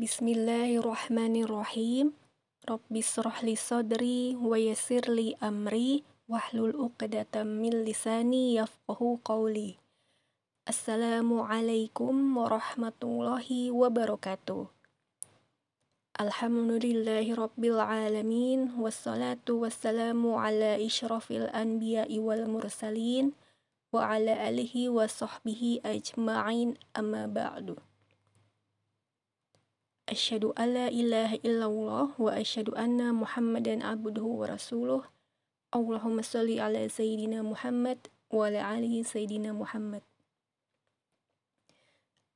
بسم الله الرحمن الرحيم رب اشرح لي صدري ويسر لي أمري واحلل عقدة من لساني يفقه قولي السلام عليكم ورحمة الله وبركاته الحمد لله رب العالمين والصلاة والسلام على إشرف الأنبياء والمرسلين وعلى آله وصحبه أجمعين أما بعد Asyhadu alla ilaha illallah wa asyhadu anna Muhammadan abduhu wa rasuluh. Allahumma salli ala sayyidina Muhammad wa ala alihi sayyidina Muhammad.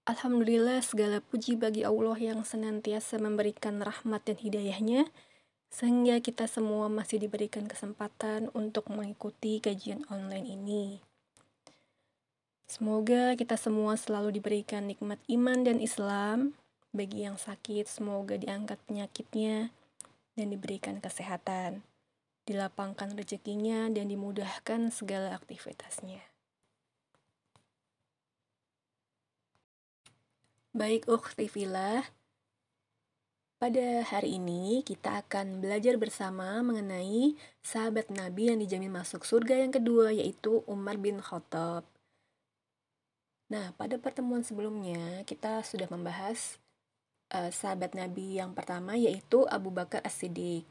Alhamdulillah segala puji bagi Allah yang senantiasa memberikan rahmat dan hidayahnya sehingga kita semua masih diberikan kesempatan untuk mengikuti kajian online ini. Semoga kita semua selalu diberikan nikmat iman dan Islam, bagi yang sakit, semoga diangkat penyakitnya dan diberikan kesehatan, dilapangkan rezekinya dan dimudahkan segala aktivitasnya. Baik ukhti filah, pada hari ini kita akan belajar bersama mengenai sahabat Nabi yang dijamin masuk surga yang kedua yaitu Umar bin Khattab. Nah, pada pertemuan sebelumnya kita sudah membahas uh, sahabat Nabi yang pertama yaitu Abu Bakar As-Siddiq.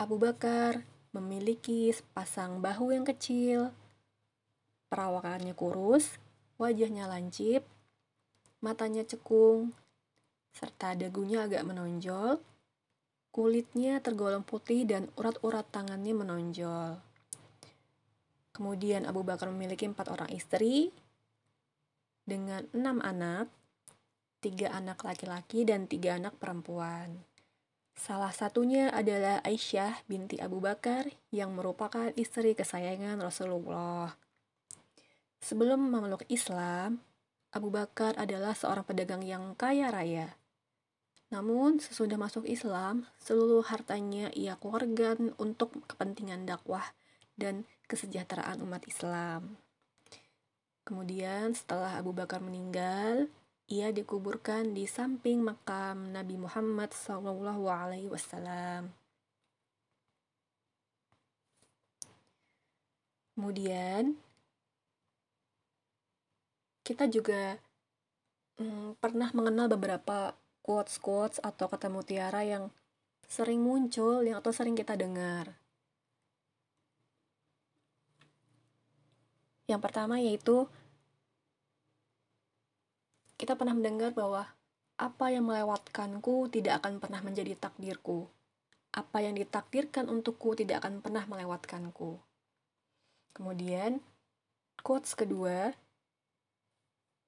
Abu Bakar memiliki sepasang bahu yang kecil, perawakannya kurus, wajahnya lancip, matanya cekung, serta dagunya agak menonjol, kulitnya tergolong putih dan urat-urat tangannya menonjol. Kemudian Abu Bakar memiliki empat orang istri dengan enam anak, tiga anak laki-laki dan tiga anak perempuan. Salah satunya adalah Aisyah binti Abu Bakar yang merupakan istri kesayangan Rasulullah. Sebelum memeluk Islam, Abu Bakar adalah seorang pedagang yang kaya raya. Namun, sesudah masuk Islam, seluruh hartanya ia keluarkan untuk kepentingan dakwah dan kesejahteraan umat Islam. Kemudian, setelah Abu Bakar meninggal, ia dikuburkan di samping makam Nabi Muhammad Wasallam. Kemudian kita juga hmm, pernah mengenal beberapa quotes-quotes atau kata mutiara yang sering muncul yang atau sering kita dengar. Yang pertama yaitu kita pernah mendengar bahwa apa yang melewatkanku tidak akan pernah menjadi takdirku. Apa yang ditakdirkan untukku tidak akan pernah melewatkanku. Kemudian, quotes kedua,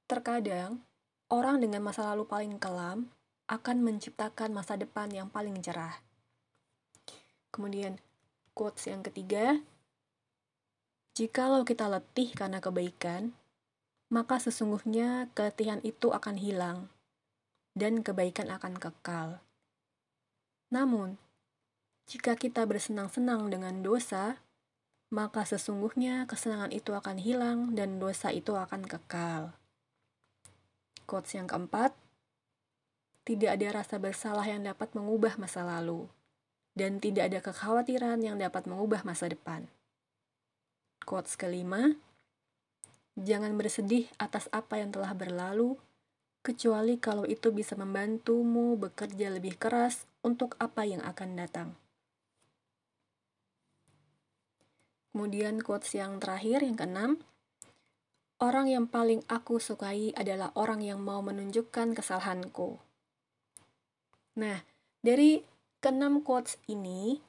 terkadang orang dengan masa lalu paling kelam akan menciptakan masa depan yang paling cerah. Kemudian, quotes yang ketiga, jikalau kita letih karena kebaikan, maka sesungguhnya keletihan itu akan hilang dan kebaikan akan kekal. Namun, jika kita bersenang-senang dengan dosa, maka sesungguhnya kesenangan itu akan hilang dan dosa itu akan kekal. Quotes yang keempat, tidak ada rasa bersalah yang dapat mengubah masa lalu, dan tidak ada kekhawatiran yang dapat mengubah masa depan. Quotes kelima, Jangan bersedih atas apa yang telah berlalu, kecuali kalau itu bisa membantumu bekerja lebih keras untuk apa yang akan datang. Kemudian quotes yang terakhir, yang keenam, orang yang paling aku sukai adalah orang yang mau menunjukkan kesalahanku. Nah, dari keenam quotes ini,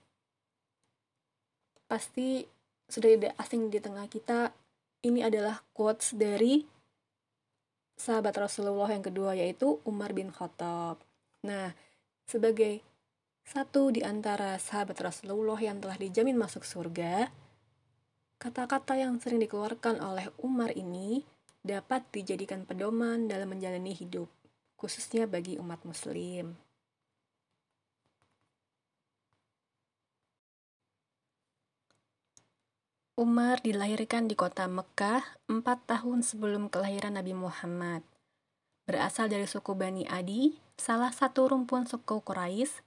pasti sudah tidak asing di tengah kita ini adalah quotes dari sahabat Rasulullah yang kedua yaitu Umar bin Khattab. Nah, sebagai satu di antara sahabat Rasulullah yang telah dijamin masuk surga, kata-kata yang sering dikeluarkan oleh Umar ini dapat dijadikan pedoman dalam menjalani hidup, khususnya bagi umat muslim. Umar dilahirkan di kota Mekah empat tahun sebelum kelahiran Nabi Muhammad. berasal dari suku Bani Adi, salah satu rumpun suku Quraisy,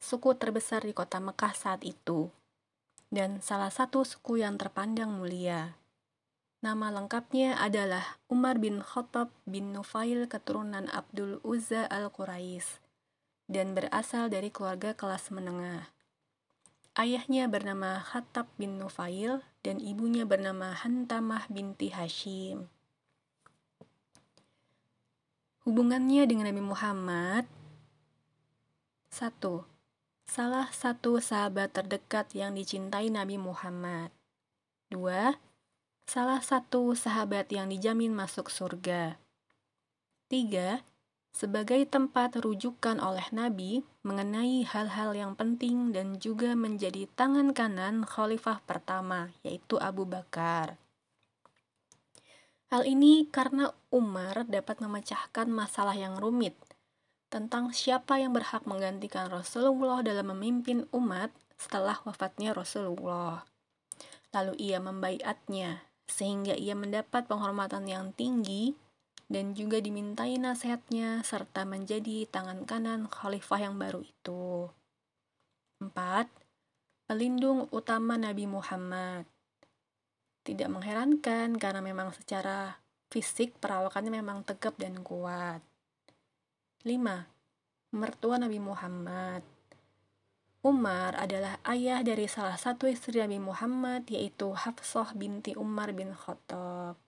suku terbesar di kota Mekah saat itu, dan salah satu suku yang terpandang mulia. Nama lengkapnya adalah Umar bin Khattab bin Nufail keturunan Abdul Uzza al-Quraisy dan berasal dari keluarga kelas menengah. Ayahnya bernama Khattab bin Nufail dan ibunya bernama Hantamah binti Hashim. Hubungannya dengan Nabi Muhammad 1. Salah satu sahabat terdekat yang dicintai Nabi Muhammad 2. Salah satu sahabat yang dijamin masuk surga 3 sebagai tempat rujukan oleh Nabi mengenai hal-hal yang penting dan juga menjadi tangan kanan khalifah pertama, yaitu Abu Bakar. Hal ini karena Umar dapat memecahkan masalah yang rumit tentang siapa yang berhak menggantikan Rasulullah dalam memimpin umat setelah wafatnya Rasulullah. Lalu ia membaiatnya, sehingga ia mendapat penghormatan yang tinggi dan juga dimintai nasihatnya serta menjadi tangan kanan khalifah yang baru itu. 4. Pelindung utama Nabi Muhammad. Tidak mengherankan karena memang secara fisik perawakannya memang tegap dan kuat. 5. Mertua Nabi Muhammad. Umar adalah ayah dari salah satu istri Nabi Muhammad yaitu Hafsah binti Umar bin Khattab.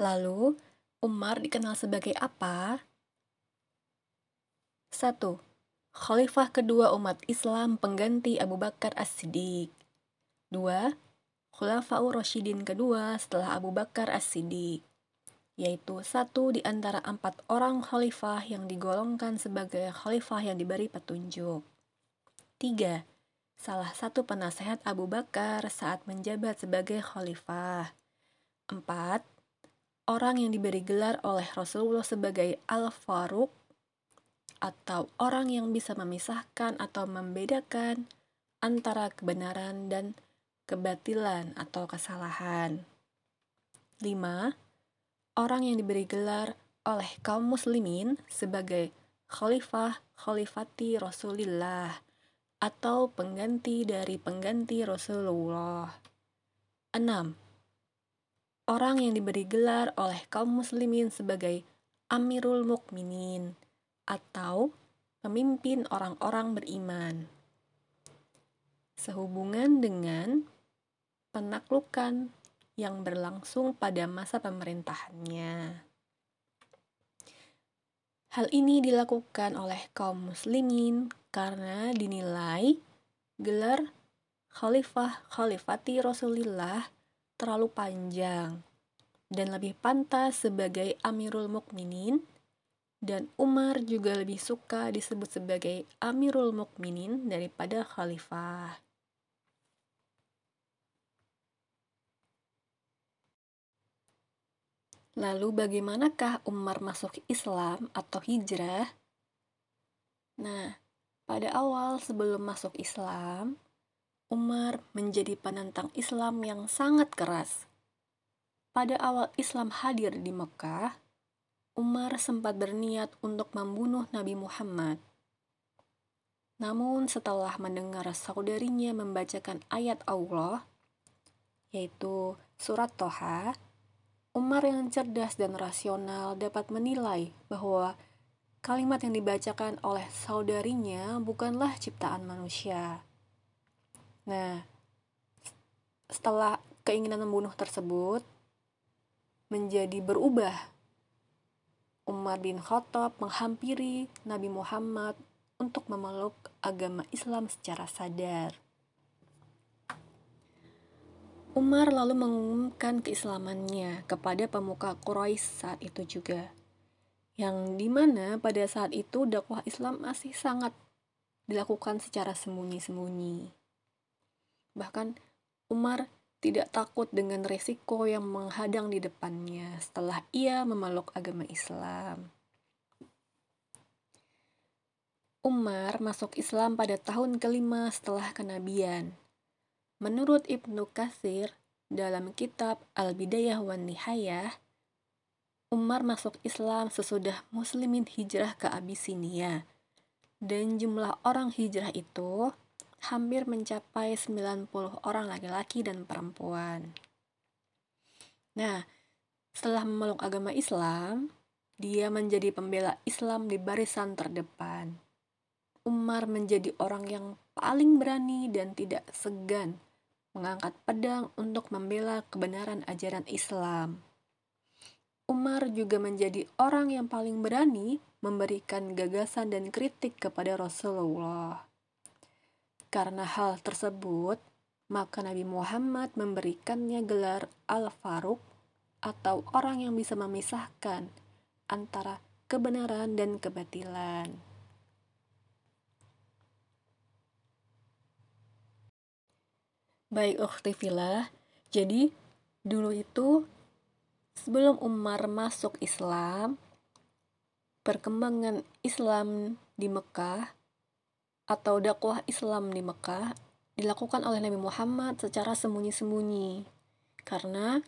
Lalu, Umar dikenal sebagai apa? 1. Khalifah kedua umat Islam pengganti Abu Bakar As-Siddiq. 2. Khulafaur Rashidin kedua setelah Abu Bakar As-Siddiq, yaitu satu di antara empat orang khalifah yang digolongkan sebagai khalifah yang diberi petunjuk. 3. Salah satu penasehat Abu Bakar saat menjabat sebagai khalifah. 4 orang yang diberi gelar oleh Rasulullah sebagai Al-Faruq atau orang yang bisa memisahkan atau membedakan antara kebenaran dan kebatilan atau kesalahan. 5. Orang yang diberi gelar oleh kaum muslimin sebagai khalifah khalifati Rasulullah atau pengganti dari pengganti Rasulullah. 6 orang yang diberi gelar oleh kaum muslimin sebagai Amirul Mukminin atau pemimpin orang-orang beriman. Sehubungan dengan penaklukan yang berlangsung pada masa pemerintahannya. Hal ini dilakukan oleh kaum muslimin karena dinilai gelar Khalifah Khalifati Rasulullah terlalu panjang dan lebih pantas sebagai Amirul Mukminin dan Umar juga lebih suka disebut sebagai Amirul Mukminin daripada khalifah. Lalu bagaimanakah Umar masuk Islam atau hijrah? Nah, pada awal sebelum masuk Islam, Umar menjadi penentang Islam yang sangat keras. Pada awal Islam hadir di Mekah, Umar sempat berniat untuk membunuh Nabi Muhammad. Namun setelah mendengar saudarinya membacakan ayat Allah, yaitu surat Toha, Umar yang cerdas dan rasional dapat menilai bahwa kalimat yang dibacakan oleh saudarinya bukanlah ciptaan manusia Nah, setelah keinginan membunuh tersebut menjadi berubah, Umar bin Khattab menghampiri Nabi Muhammad untuk memeluk agama Islam secara sadar. Umar lalu mengumumkan keislamannya kepada pemuka Quraisy saat itu juga, yang di mana pada saat itu dakwah Islam masih sangat dilakukan secara sembunyi-sembunyi. Bahkan Umar tidak takut dengan resiko yang menghadang di depannya setelah ia memeluk agama Islam. Umar masuk Islam pada tahun kelima setelah kenabian. Menurut Ibnu Katsir dalam kitab Al-Bidayah wan Nihayah, Umar masuk Islam sesudah muslimin hijrah ke Abisinia. Dan jumlah orang hijrah itu hampir mencapai 90 orang laki-laki dan perempuan. Nah, setelah memeluk agama Islam, dia menjadi pembela Islam di barisan terdepan. Umar menjadi orang yang paling berani dan tidak segan mengangkat pedang untuk membela kebenaran ajaran Islam. Umar juga menjadi orang yang paling berani memberikan gagasan dan kritik kepada Rasulullah. Karena hal tersebut, maka Nabi Muhammad memberikannya gelar Al-Faruq atau orang yang bisa memisahkan antara kebenaran dan kebatilan. Baik, Ukhtifillah. Jadi, dulu itu Sebelum Umar masuk Islam, perkembangan Islam di Mekah atau dakwah Islam di Mekah dilakukan oleh Nabi Muhammad secara sembunyi-sembunyi karena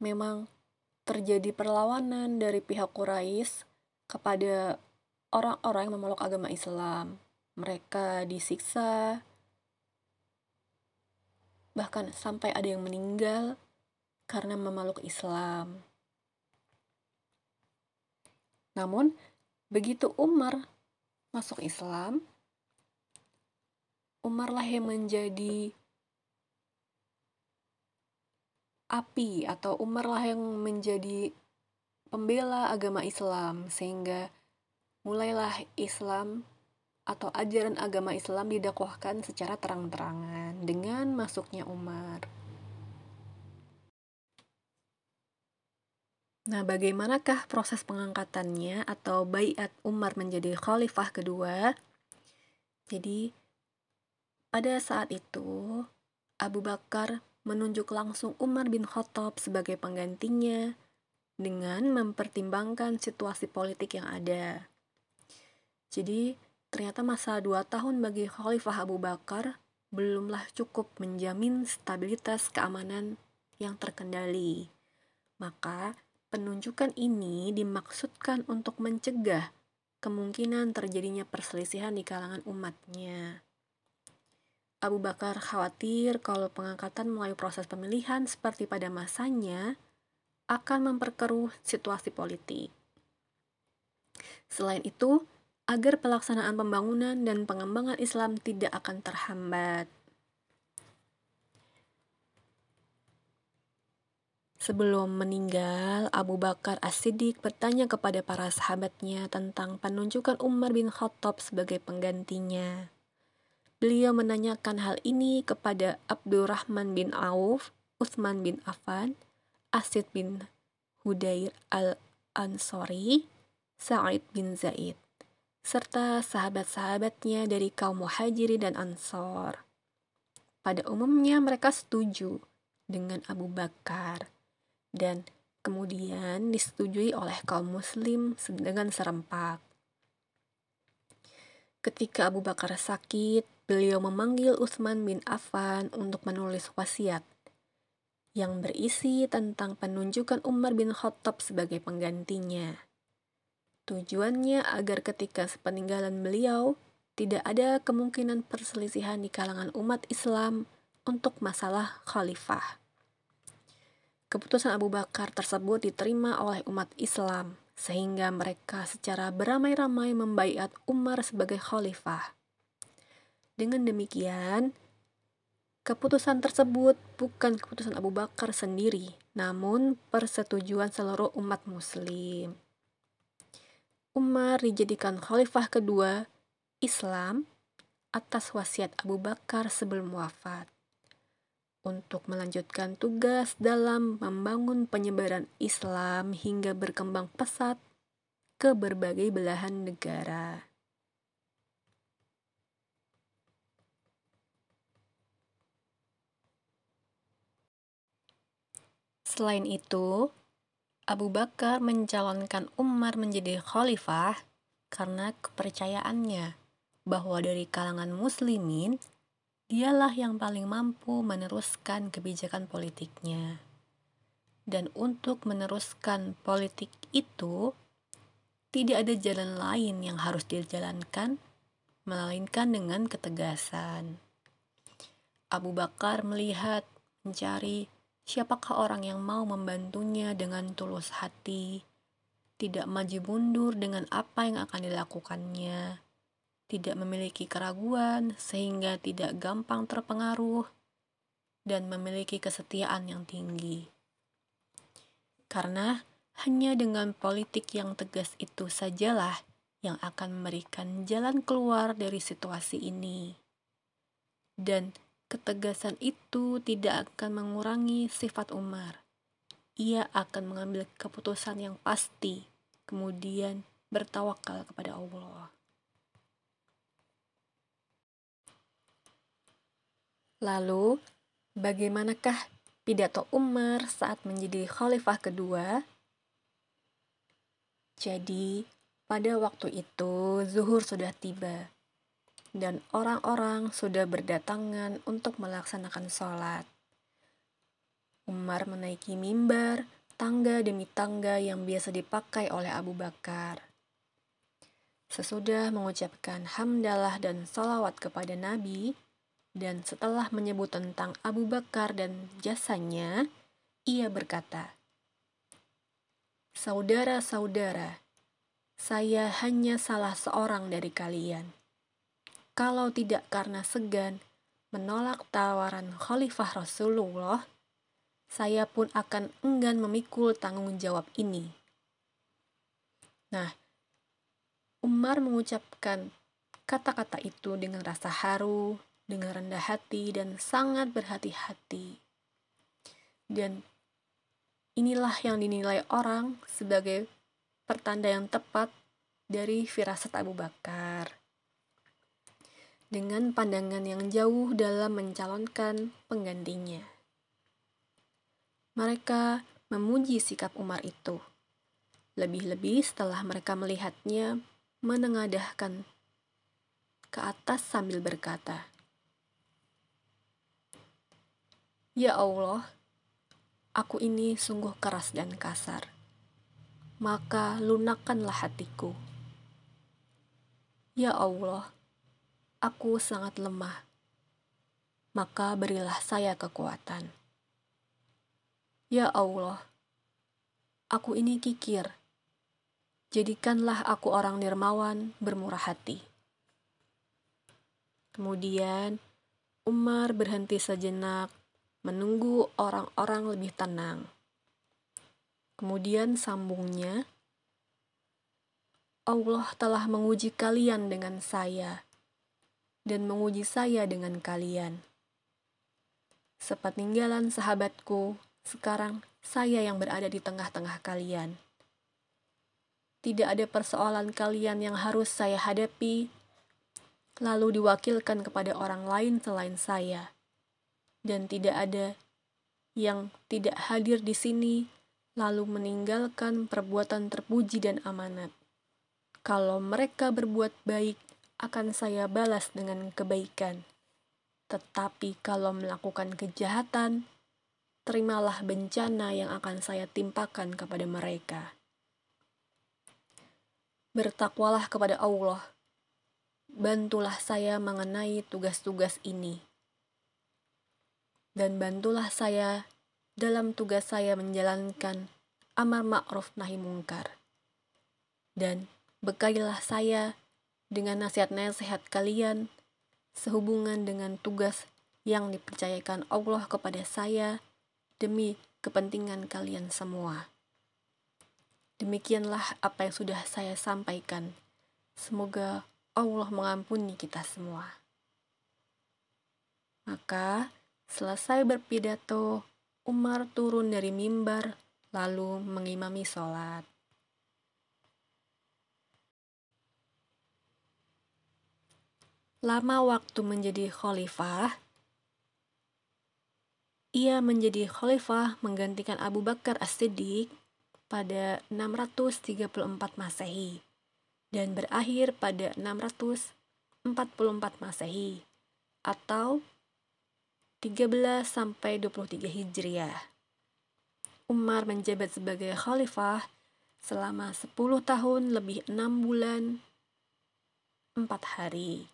memang terjadi perlawanan dari pihak Quraisy kepada orang-orang yang memeluk agama Islam. Mereka disiksa, bahkan sampai ada yang meninggal karena memeluk Islam. Namun, begitu Umar masuk Islam, Umarlah yang menjadi api atau Umarlah yang menjadi pembela agama Islam sehingga mulailah Islam atau ajaran agama Islam didakwahkan secara terang-terangan dengan masuknya Umar. Nah, bagaimanakah proses pengangkatannya atau bayat Umar menjadi khalifah kedua? Jadi, pada saat itu, Abu Bakar menunjuk langsung Umar bin Khattab sebagai penggantinya dengan mempertimbangkan situasi politik yang ada. Jadi, ternyata masa dua tahun bagi Khalifah Abu Bakar belumlah cukup menjamin stabilitas keamanan yang terkendali. Maka, Penunjukan ini dimaksudkan untuk mencegah kemungkinan terjadinya perselisihan di kalangan umatnya. Abu Bakar khawatir kalau pengangkatan melalui proses pemilihan seperti pada masanya akan memperkeruh situasi politik. Selain itu, agar pelaksanaan pembangunan dan pengembangan Islam tidak akan terhambat. Sebelum meninggal, Abu Bakar As-Siddiq bertanya kepada para sahabatnya tentang penunjukan Umar bin Khattab sebagai penggantinya. Beliau menanyakan hal ini kepada Abdurrahman bin Auf, Utsman bin Affan, Asid bin Hudair al-Ansori, Sa'id bin Zaid, serta sahabat-sahabatnya dari kaum muhajiri dan ansor. Pada umumnya mereka setuju dengan Abu Bakar dan kemudian disetujui oleh kaum muslim dengan serempak. Ketika Abu Bakar sakit, beliau memanggil Utsman bin Affan untuk menulis wasiat yang berisi tentang penunjukan Umar bin Khattab sebagai penggantinya. Tujuannya agar ketika sepeninggalan beliau, tidak ada kemungkinan perselisihan di kalangan umat Islam untuk masalah khalifah. Keputusan Abu Bakar tersebut diterima oleh umat Islam, sehingga mereka secara beramai-ramai membaiat Umar sebagai khalifah. Dengan demikian, keputusan tersebut bukan keputusan Abu Bakar sendiri, namun persetujuan seluruh umat Muslim. Umar dijadikan khalifah kedua Islam atas wasiat Abu Bakar sebelum wafat untuk melanjutkan tugas dalam membangun penyebaran Islam hingga berkembang pesat ke berbagai belahan negara. Selain itu, Abu Bakar mencalonkan Umar menjadi khalifah karena kepercayaannya bahwa dari kalangan muslimin dialah yang paling mampu meneruskan kebijakan politiknya. Dan untuk meneruskan politik itu, tidak ada jalan lain yang harus dijalankan, melainkan dengan ketegasan. Abu Bakar melihat, mencari siapakah orang yang mau membantunya dengan tulus hati, tidak maju mundur dengan apa yang akan dilakukannya, tidak memiliki keraguan sehingga tidak gampang terpengaruh, dan memiliki kesetiaan yang tinggi. Karena hanya dengan politik yang tegas itu sajalah yang akan memberikan jalan keluar dari situasi ini. Dan ketegasan itu tidak akan mengurangi sifat Umar. Ia akan mengambil keputusan yang pasti, kemudian bertawakal kepada Allah. Lalu, bagaimanakah pidato Umar saat menjadi khalifah kedua. Jadi, pada waktu itu zuhur sudah tiba dan orang-orang sudah berdatangan untuk melaksanakan sholat. Umar menaiki mimbar, tangga demi tangga yang biasa dipakai oleh Abu Bakar. Sesudah mengucapkan hamdalah dan salawat kepada Nabi, dan setelah menyebut tentang Abu Bakar dan jasanya, ia berkata, "Saudara-saudara, saya hanya salah seorang dari kalian. Kalau tidak karena segan menolak tawaran Khalifah Rasulullah, saya pun akan enggan memikul tanggung jawab ini." Nah, Umar mengucapkan kata-kata itu dengan rasa haru, dengan rendah hati dan sangat berhati-hati. Dan inilah yang dinilai orang sebagai pertanda yang tepat dari firasat Abu Bakar. Dengan pandangan yang jauh dalam mencalonkan penggantinya. Mereka memuji sikap Umar itu. Lebih-lebih setelah mereka melihatnya menengadahkan ke atas sambil berkata, Ya Allah, aku ini sungguh keras dan kasar. Maka lunakkanlah hatiku. Ya Allah, aku sangat lemah. Maka berilah saya kekuatan. Ya Allah, aku ini kikir. Jadikanlah aku orang nirmawan bermurah hati. Kemudian Umar berhenti sejenak menunggu orang-orang lebih tenang. Kemudian sambungnya, Allah telah menguji kalian dengan saya dan menguji saya dengan kalian. Sepeninggalan sahabatku, sekarang saya yang berada di tengah-tengah kalian. Tidak ada persoalan kalian yang harus saya hadapi, lalu diwakilkan kepada orang lain selain saya dan tidak ada yang tidak hadir di sini lalu meninggalkan perbuatan terpuji dan amanat. Kalau mereka berbuat baik, akan saya balas dengan kebaikan. Tetapi kalau melakukan kejahatan, terimalah bencana yang akan saya timpakan kepada mereka. Bertakwalah kepada Allah. Bantulah saya mengenai tugas-tugas ini dan bantulah saya dalam tugas saya menjalankan amar ma'ruf nahi mungkar. Dan bekalilah saya dengan nasihat-nasihat kalian sehubungan dengan tugas yang dipercayakan Allah kepada saya demi kepentingan kalian semua. Demikianlah apa yang sudah saya sampaikan. Semoga Allah mengampuni kita semua. Maka, Selesai berpidato, Umar turun dari mimbar lalu mengimami sholat. Lama waktu menjadi khalifah, ia menjadi khalifah menggantikan Abu Bakar As-Siddiq pada 634 Masehi dan berakhir pada 644 Masehi atau 13 sampai 23 Hijriah. Umar menjabat sebagai khalifah selama 10 tahun lebih 6 bulan 4 hari.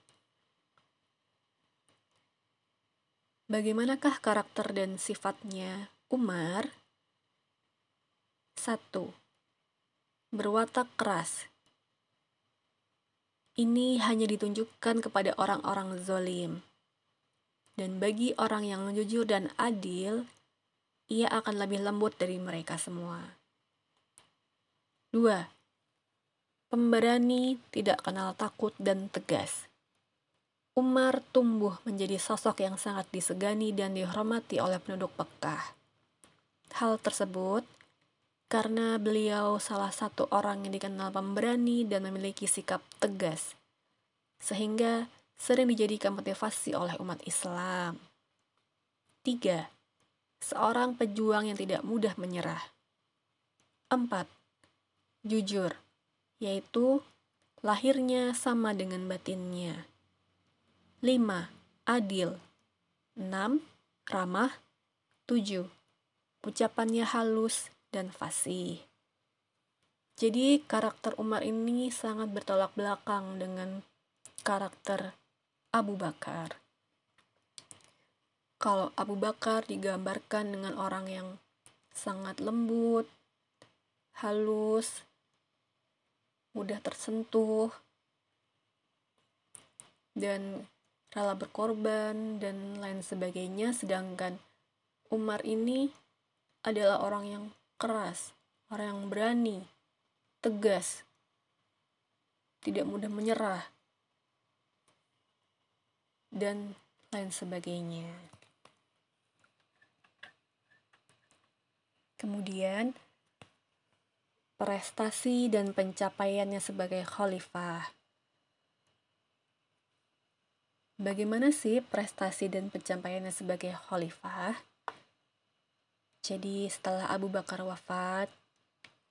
Bagaimanakah karakter dan sifatnya Umar? 1. Berwatak keras. Ini hanya ditunjukkan kepada orang-orang zolim. Dan bagi orang yang jujur dan adil, ia akan lebih lembut dari mereka semua. 2. Pemberani tidak kenal takut dan tegas. Umar tumbuh menjadi sosok yang sangat disegani dan dihormati oleh penduduk Mekah. Hal tersebut karena beliau salah satu orang yang dikenal pemberani dan memiliki sikap tegas, sehingga sering dijadikan motivasi oleh umat Islam. 3. Seorang pejuang yang tidak mudah menyerah. 4. Jujur, yaitu lahirnya sama dengan batinnya. 5. Adil 6. Ramah 7. Ucapannya halus dan fasih. Jadi karakter Umar ini sangat bertolak belakang dengan karakter Abu Bakar. Kalau Abu Bakar digambarkan dengan orang yang sangat lembut, halus, mudah tersentuh, dan rela berkorban, dan lain sebagainya. Sedangkan Umar ini adalah orang yang keras, orang yang berani, tegas, tidak mudah menyerah, dan lain sebagainya. Kemudian, prestasi dan pencapaiannya sebagai khalifah. Bagaimana sih prestasi dan pencapaiannya sebagai khalifah? Jadi setelah Abu Bakar wafat,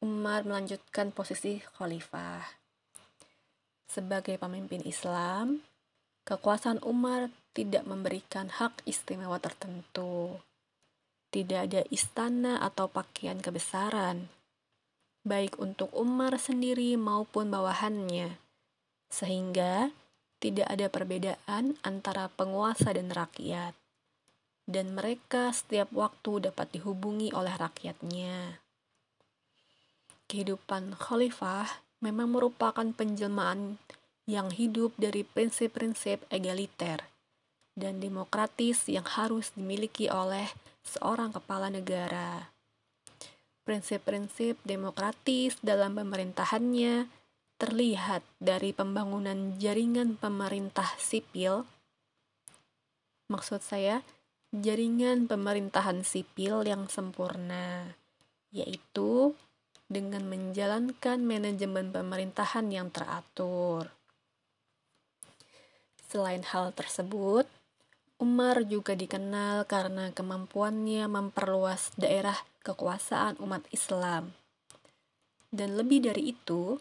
Umar melanjutkan posisi khalifah. Sebagai pemimpin Islam, kekuasaan Umar tidak memberikan hak istimewa tertentu. Tidak ada istana atau pakaian kebesaran, baik untuk Umar sendiri maupun bawahannya. Sehingga tidak ada perbedaan antara penguasa dan rakyat, dan mereka setiap waktu dapat dihubungi oleh rakyatnya. Kehidupan khalifah memang merupakan penjelmaan yang hidup dari prinsip-prinsip egaliter dan demokratis yang harus dimiliki oleh seorang kepala negara. Prinsip-prinsip demokratis dalam pemerintahannya terlihat dari pembangunan jaringan pemerintah sipil. Maksud saya, jaringan pemerintahan sipil yang sempurna, yaitu dengan menjalankan manajemen pemerintahan yang teratur. Selain hal tersebut, Umar juga dikenal karena kemampuannya memperluas daerah kekuasaan umat Islam. Dan lebih dari itu,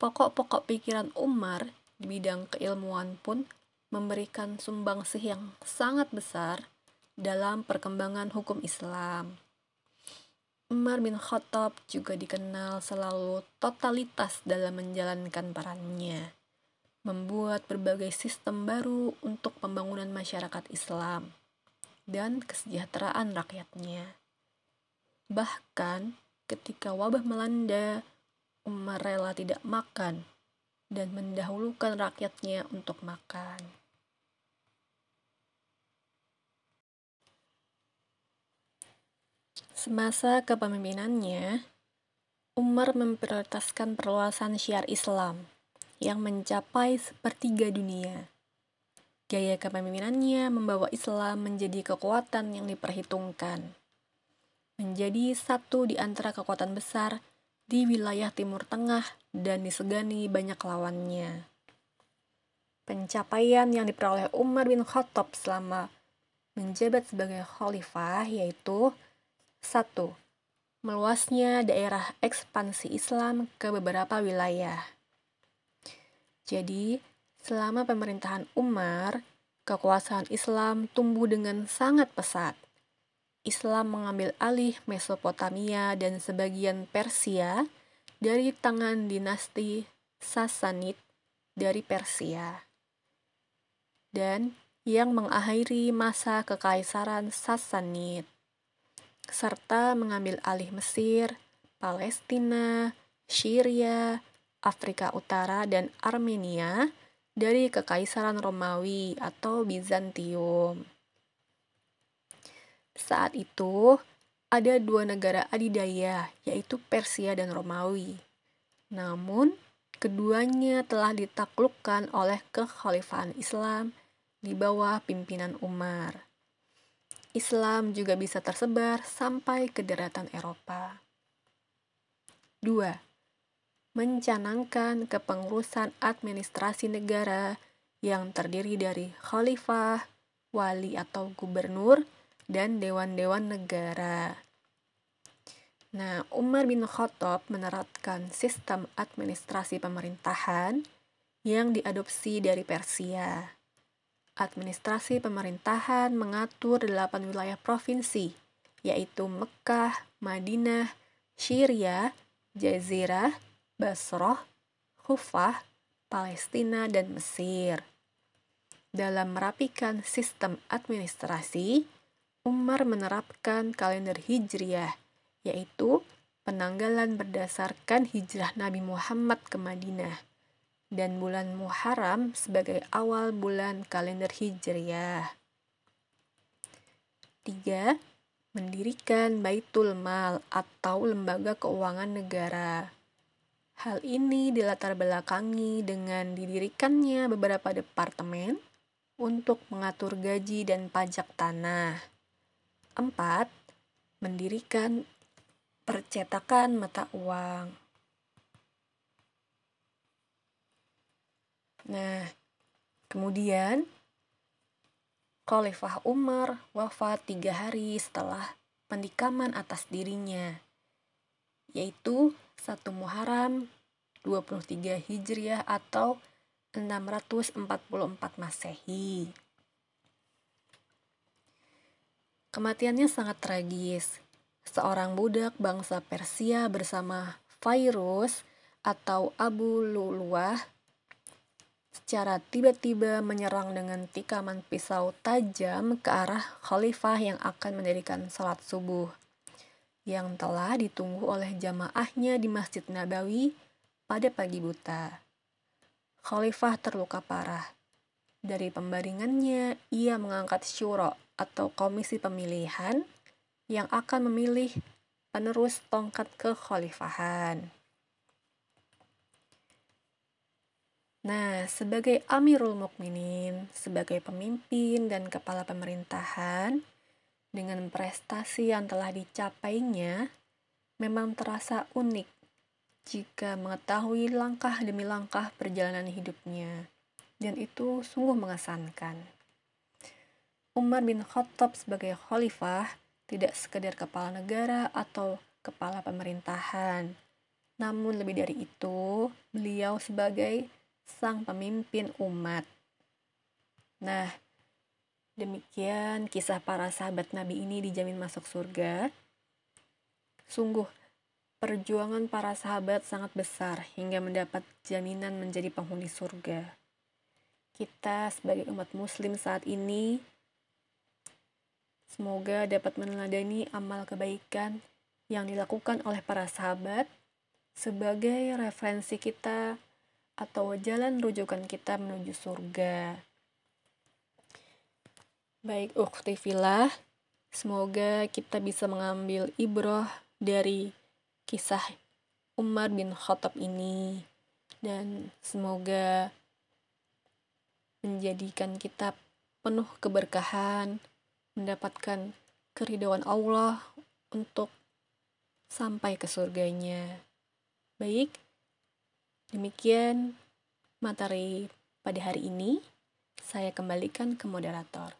Pokok-pokok pikiran Umar di bidang keilmuan pun memberikan sumbangsih yang sangat besar dalam perkembangan hukum Islam. Umar bin Khattab juga dikenal selalu totalitas dalam menjalankan perannya, membuat berbagai sistem baru untuk pembangunan masyarakat Islam dan kesejahteraan rakyatnya. Bahkan ketika wabah melanda, Umar rela tidak makan dan mendahulukan rakyatnya untuk makan. Semasa kepemimpinannya, Umar memprioritaskan perluasan syiar Islam yang mencapai sepertiga dunia. Gaya kepemimpinannya membawa Islam menjadi kekuatan yang diperhitungkan. Menjadi satu di antara kekuatan besar di wilayah Timur Tengah dan disegani banyak lawannya. Pencapaian yang diperoleh Umar bin Khattab selama menjabat sebagai khalifah yaitu satu, Meluasnya daerah ekspansi Islam ke beberapa wilayah. Jadi, selama pemerintahan Umar, kekuasaan Islam tumbuh dengan sangat pesat Islam mengambil alih Mesopotamia dan sebagian Persia dari tangan dinasti Sasanid dari Persia. Dan yang mengakhiri masa kekaisaran Sasanid serta mengambil alih Mesir, Palestina, Syria, Afrika Utara, dan Armenia dari Kekaisaran Romawi atau Bizantium. Saat itu, ada dua negara adidaya, yaitu Persia dan Romawi. Namun, keduanya telah ditaklukkan oleh kekhalifahan Islam di bawah pimpinan Umar. Islam juga bisa tersebar sampai ke daratan Eropa. 2. Mencanangkan kepengurusan administrasi negara yang terdiri dari khalifah, wali atau gubernur, dan dewan-dewan negara. Nah, Umar bin Khattab menerapkan sistem administrasi pemerintahan yang diadopsi dari Persia. Administrasi pemerintahan mengatur delapan wilayah provinsi, yaitu Mekah, Madinah, Syria, Jazirah, Basroh, Hufah, Palestina, dan Mesir. Dalam merapikan sistem administrasi, Umar menerapkan kalender Hijriah, yaitu penanggalan berdasarkan hijrah Nabi Muhammad ke Madinah, dan bulan Muharram sebagai awal bulan kalender Hijriah. 3. Mendirikan Baitul Mal atau lembaga keuangan negara. Hal ini dilatar belakangi dengan didirikannya beberapa departemen untuk mengatur gaji dan pajak tanah. 4. Mendirikan percetakan mata uang. Nah, kemudian Khalifah Umar wafat tiga hari setelah pendikaman atas dirinya, yaitu 1 Muharram 23 Hijriah atau 644 Masehi. Kematiannya sangat tragis. Seorang budak bangsa Persia bersama Fairuz atau Abu Luluah secara tiba-tiba menyerang dengan tikaman pisau tajam ke arah khalifah yang akan mendirikan salat subuh yang telah ditunggu oleh jamaahnya di Masjid Nabawi pada pagi buta. Khalifah terluka parah. Dari pembaringannya, ia mengangkat syuro atau komisi pemilihan yang akan memilih penerus tongkat kekhalifahan. Nah, sebagai Amirul Mukminin, sebagai pemimpin dan kepala pemerintahan, dengan prestasi yang telah dicapainya, memang terasa unik jika mengetahui langkah demi langkah perjalanan hidupnya, dan itu sungguh mengesankan. Umar bin Khattab sebagai khalifah tidak sekedar kepala negara atau kepala pemerintahan. Namun lebih dari itu, beliau sebagai sang pemimpin umat. Nah, demikian kisah para sahabat Nabi ini dijamin masuk surga. Sungguh, perjuangan para sahabat sangat besar hingga mendapat jaminan menjadi penghuni surga. Kita sebagai umat muslim saat ini Semoga dapat meneladani amal kebaikan yang dilakukan oleh para sahabat sebagai referensi kita atau jalan rujukan kita menuju surga. Baik, ukhti filah, semoga kita bisa mengambil ibroh dari kisah Umar bin Khattab ini dan semoga menjadikan kita penuh keberkahan, mendapatkan keridhaan Allah untuk sampai ke surganya. Baik, demikian materi pada hari ini. Saya kembalikan ke moderator.